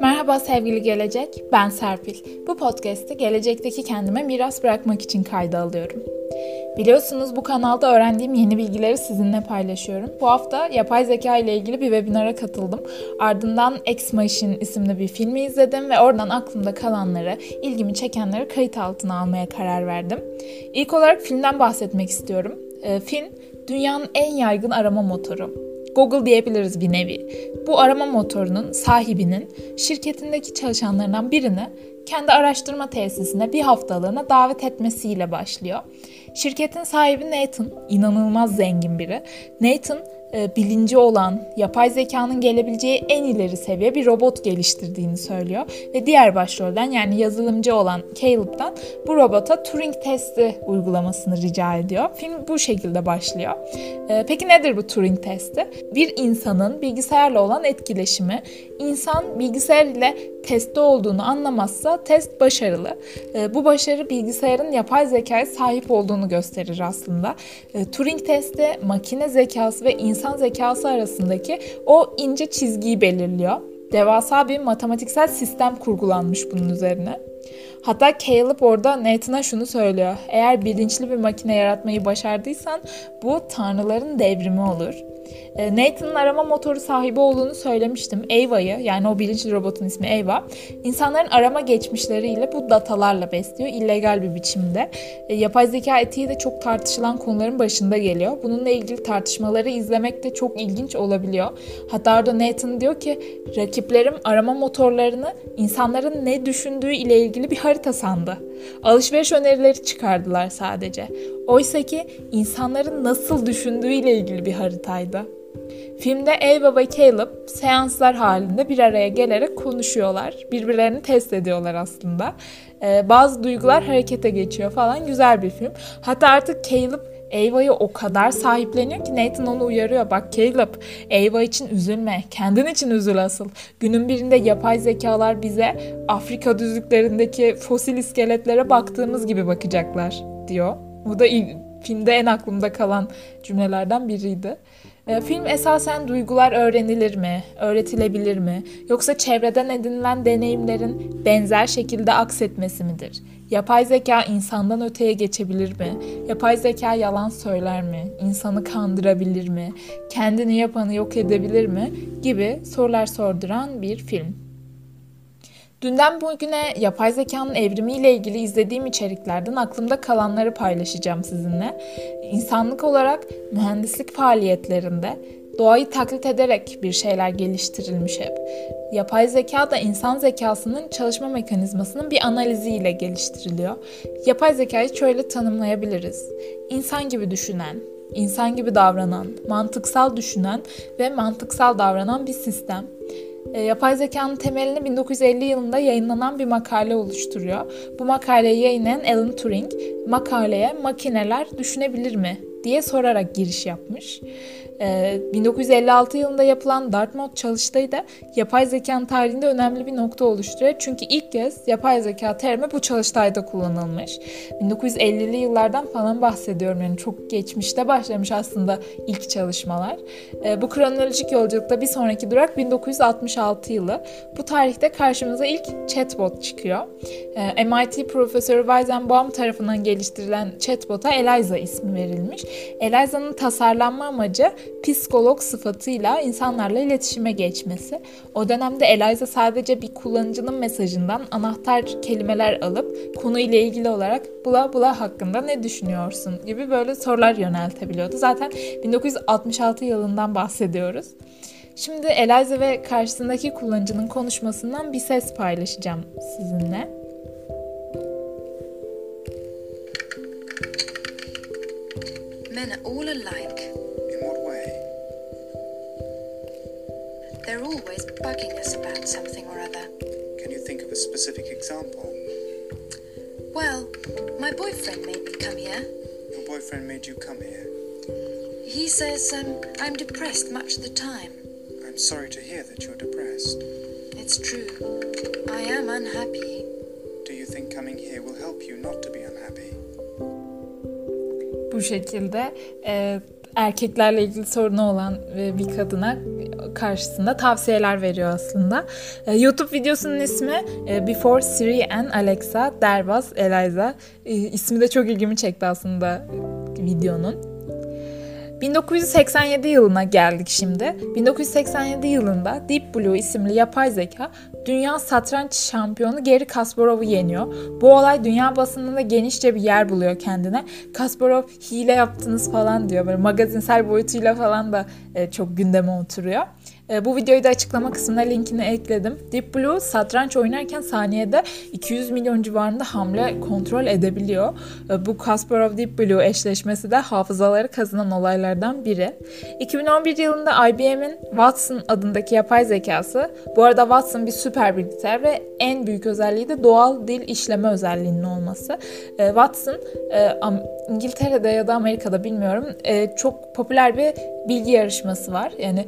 Merhaba sevgili gelecek, ben Serpil. Bu podcast'i gelecekteki kendime miras bırakmak için kayda alıyorum. Biliyorsunuz bu kanalda öğrendiğim yeni bilgileri sizinle paylaşıyorum. Bu hafta yapay zeka ile ilgili bir webinara katıldım. Ardından Ex Machine isimli bir filmi izledim ve oradan aklımda kalanları, ilgimi çekenleri kayıt altına almaya karar verdim. İlk olarak filmden bahsetmek istiyorum. E, film dünyanın en yaygın arama motoru. Google diyebiliriz bir nevi. Bu arama motorunun sahibinin şirketindeki çalışanlarından birini kendi araştırma tesisine bir haftalığına davet etmesiyle başlıyor. Şirketin sahibi Nathan, inanılmaz zengin biri. Nathan e, bilinci olan, yapay zekanın gelebileceği en ileri seviye bir robot geliştirdiğini söylüyor. Ve diğer başrolden yani yazılımcı olan Caleb'dan bu robota Turing testi uygulamasını rica ediyor. Film bu şekilde başlıyor. E, peki nedir bu Turing testi? Bir insanın bilgisayarla olan etkileşimi, insan bilgisayar ile testte olduğunu anlamazsa test başarılı. E, bu başarı bilgisayarın yapay zekaya sahip olduğunu gösterir aslında. Turing testi makine zekası ve insan zekası arasındaki o ince çizgiyi belirliyor. Devasa bir matematiksel sistem kurgulanmış bunun üzerine. Hatta Caleb orada Nathan'a şunu söylüyor. Eğer bilinçli bir makine yaratmayı başardıysan bu tanrıların devrimi olur. E, Nathan'ın arama motoru sahibi olduğunu söylemiştim. Ava'yı yani o bilinçli robotun ismi Ava. insanların arama geçmişleriyle bu datalarla besliyor illegal bir biçimde. E, yapay zeka etiği de çok tartışılan konuların başında geliyor. Bununla ilgili tartışmaları izlemek de çok ilginç olabiliyor. Hatta orada Nathan diyor ki rakiplerim arama motorlarını insanların ne düşündüğü ile ilgili bir harita sandı. Alışveriş önerileri çıkardılar sadece. Oysa ki insanların nasıl düşündüğü ile ilgili bir haritaydı. Filmde Ava ve Caleb seanslar halinde bir araya gelerek konuşuyorlar. Birbirlerini test ediyorlar aslında. Ee, bazı duygular harekete geçiyor falan. Güzel bir film. Hatta artık Caleb Ava'yı o kadar sahipleniyor ki Nathan onu uyarıyor. Bak Caleb, Ava için üzülme. Kendin için üzül asıl. Günün birinde yapay zekalar bize Afrika düzlüklerindeki fosil iskeletlere baktığımız gibi bakacaklar diyor. Bu da filmde en aklımda kalan cümlelerden biriydi. E, film esasen duygular öğrenilir mi, öğretilebilir mi, yoksa çevreden edinilen deneyimlerin benzer şekilde aksetmesi midir? Yapay zeka insandan öteye geçebilir mi? Yapay zeka yalan söyler mi? İnsanı kandırabilir mi? Kendini yapanı yok edebilir mi? Gibi sorular sorduran bir film. Dünden bugüne yapay zekanın evrimiyle ilgili izlediğim içeriklerden aklımda kalanları paylaşacağım sizinle. İnsanlık olarak mühendislik faaliyetlerinde doğayı taklit ederek bir şeyler geliştirilmiş hep. Yapay zeka da insan zekasının çalışma mekanizmasının bir analiziyle geliştiriliyor. Yapay zekayı şöyle tanımlayabiliriz. İnsan gibi düşünen, insan gibi davranan, mantıksal düşünen ve mantıksal davranan bir sistem. E, yapay zekanın temelini 1950 yılında yayınlanan bir makale oluşturuyor. Bu makaleyi yayınlayan Alan Turing makaleye makineler düşünebilir mi diye sorarak giriş yapmış. 1956 ee, yılında yapılan Dartmouth çalıştayı da yapay zekanın tarihinde önemli bir nokta oluşturuyor. Çünkü ilk kez yapay zeka terimi bu çalıştayda kullanılmış. 1950'li yıllardan falan bahsediyorum yani çok geçmişte başlamış aslında ilk çalışmalar. Ee, bu kronolojik yolculukta bir sonraki durak 1966 yılı. Bu tarihte karşımıza ilk chatbot çıkıyor. Ee, MIT profesörü Weizenbaum tarafından geliştirilen chatbota Eliza ismi verilmiş. Eliza'nın tasarlanma amacı psikolog sıfatıyla insanlarla iletişime geçmesi. O dönemde Eliza sadece bir kullanıcının mesajından anahtar kelimeler alıp konuyla ilgili olarak bula bula hakkında ne düşünüyorsun gibi böyle sorular yöneltebiliyordu. Zaten 1966 yılından bahsediyoruz. Şimdi Eliza ve karşısındaki kullanıcının konuşmasından bir ses paylaşacağım sizinle. Men are all alike. Bugging us about something or other. Can you think of a specific example? Well, my boyfriend made me come here. Your boyfriend made you come here? He says um, I'm depressed much of the time. I'm sorry to hear that you're depressed. It's true. I am unhappy. Do you think coming here will help you not to be unhappy? Bu şekilde e, erkeklerle ilgili sorunu olan e, bir kadına karşısında tavsiyeler veriyor aslında. E, YouTube videosunun ismi e, Before Siri and Alexa, Was Eliza. İsmi de çok ilgimi çekti aslında videonun. 1987 yılına geldik şimdi. 1987 yılında Deep Blue isimli yapay zeka dünya satranç şampiyonu Gary Kasparov'u yeniyor. Bu olay dünya basınında genişçe bir yer buluyor kendine. Kasparov hile yaptınız falan diyor. Böyle magazinsel boyutuyla falan da e, çok gündeme oturuyor. E, bu videoyu da açıklama kısmına linkini ekledim. Deep Blue satranç oynarken saniyede 200 milyon civarında hamle kontrol edebiliyor. E, bu Kasparov Deep Blue eşleşmesi de hafızaları kazanan olaylardan biri. 2011 yılında IBM'in Watson adındaki yapay zekası, bu arada Watson bir süper bilgisayar ve en büyük özelliği de doğal dil işleme özelliğinin olması. E, Watson İngiltere'de ya da Amerika'da bilmiyorum çok popüler bir bilgi yarışması var. Yani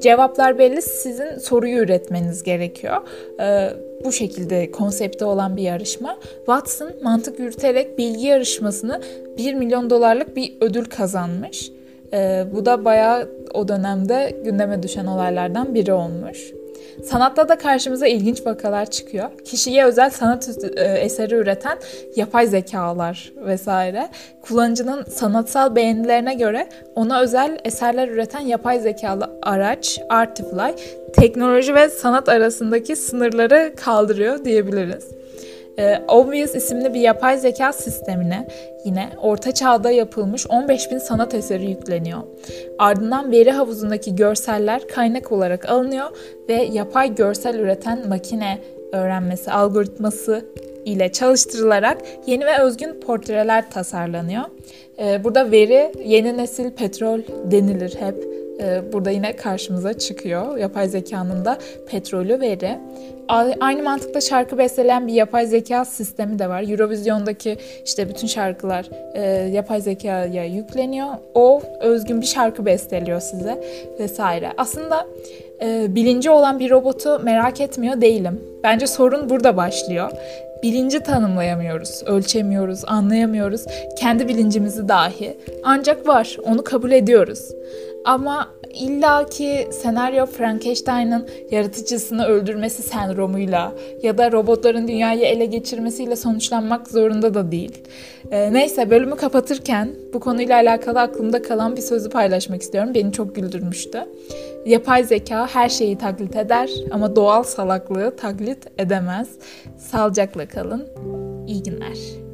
cevap cevaplar belli. Sizin soruyu üretmeniz gerekiyor. Ee, bu şekilde konsepte olan bir yarışma. Watson mantık yürüterek bilgi yarışmasını 1 milyon dolarlık bir ödül kazanmış. Ee, bu da bayağı o dönemde gündeme düşen olaylardan biri olmuş. Sanatta da karşımıza ilginç vakalar çıkıyor. Kişiye özel sanat e, eseri üreten yapay zekalar vesaire. Kullanıcının sanatsal beğenilerine göre ona özel eserler üreten yapay zekalı araç Artifly teknoloji ve sanat arasındaki sınırları kaldırıyor diyebiliriz. Ee, Obvious isimli bir yapay zeka sistemine yine orta çağda yapılmış 15 bin sanat eseri yükleniyor. Ardından veri havuzundaki görseller kaynak olarak alınıyor ve yapay görsel üreten makine öğrenmesi algoritması ile çalıştırılarak yeni ve özgün portreler tasarlanıyor. Ee, burada veri yeni nesil petrol denilir hep. Ee, burada yine karşımıza çıkıyor. Yapay zekanın da petrolü veri. Aynı mantıkla şarkı besteleyen bir yapay zeka sistemi de var. Eurovision'daki işte bütün şarkılar e, yapay zekaya yükleniyor. O özgün bir şarkı besteliyor size vesaire. Aslında e, bilinci olan bir robotu merak etmiyor değilim. Bence sorun burada başlıyor bilinci tanımlayamıyoruz, ölçemiyoruz, anlayamıyoruz. Kendi bilincimizi dahi. Ancak var, onu kabul ediyoruz. Ama illaki senaryo Frankenstein'ın yaratıcısını öldürmesi sendromuyla ya da robotların dünyayı ele geçirmesiyle sonuçlanmak zorunda da değil. Ee, neyse bölümü kapatırken bu konuyla alakalı aklımda kalan bir sözü paylaşmak istiyorum. Beni çok güldürmüştü. Yapay zeka her şeyi taklit eder ama doğal salaklığı taklit edemez. Sağlıcakla kalın. İyi günler.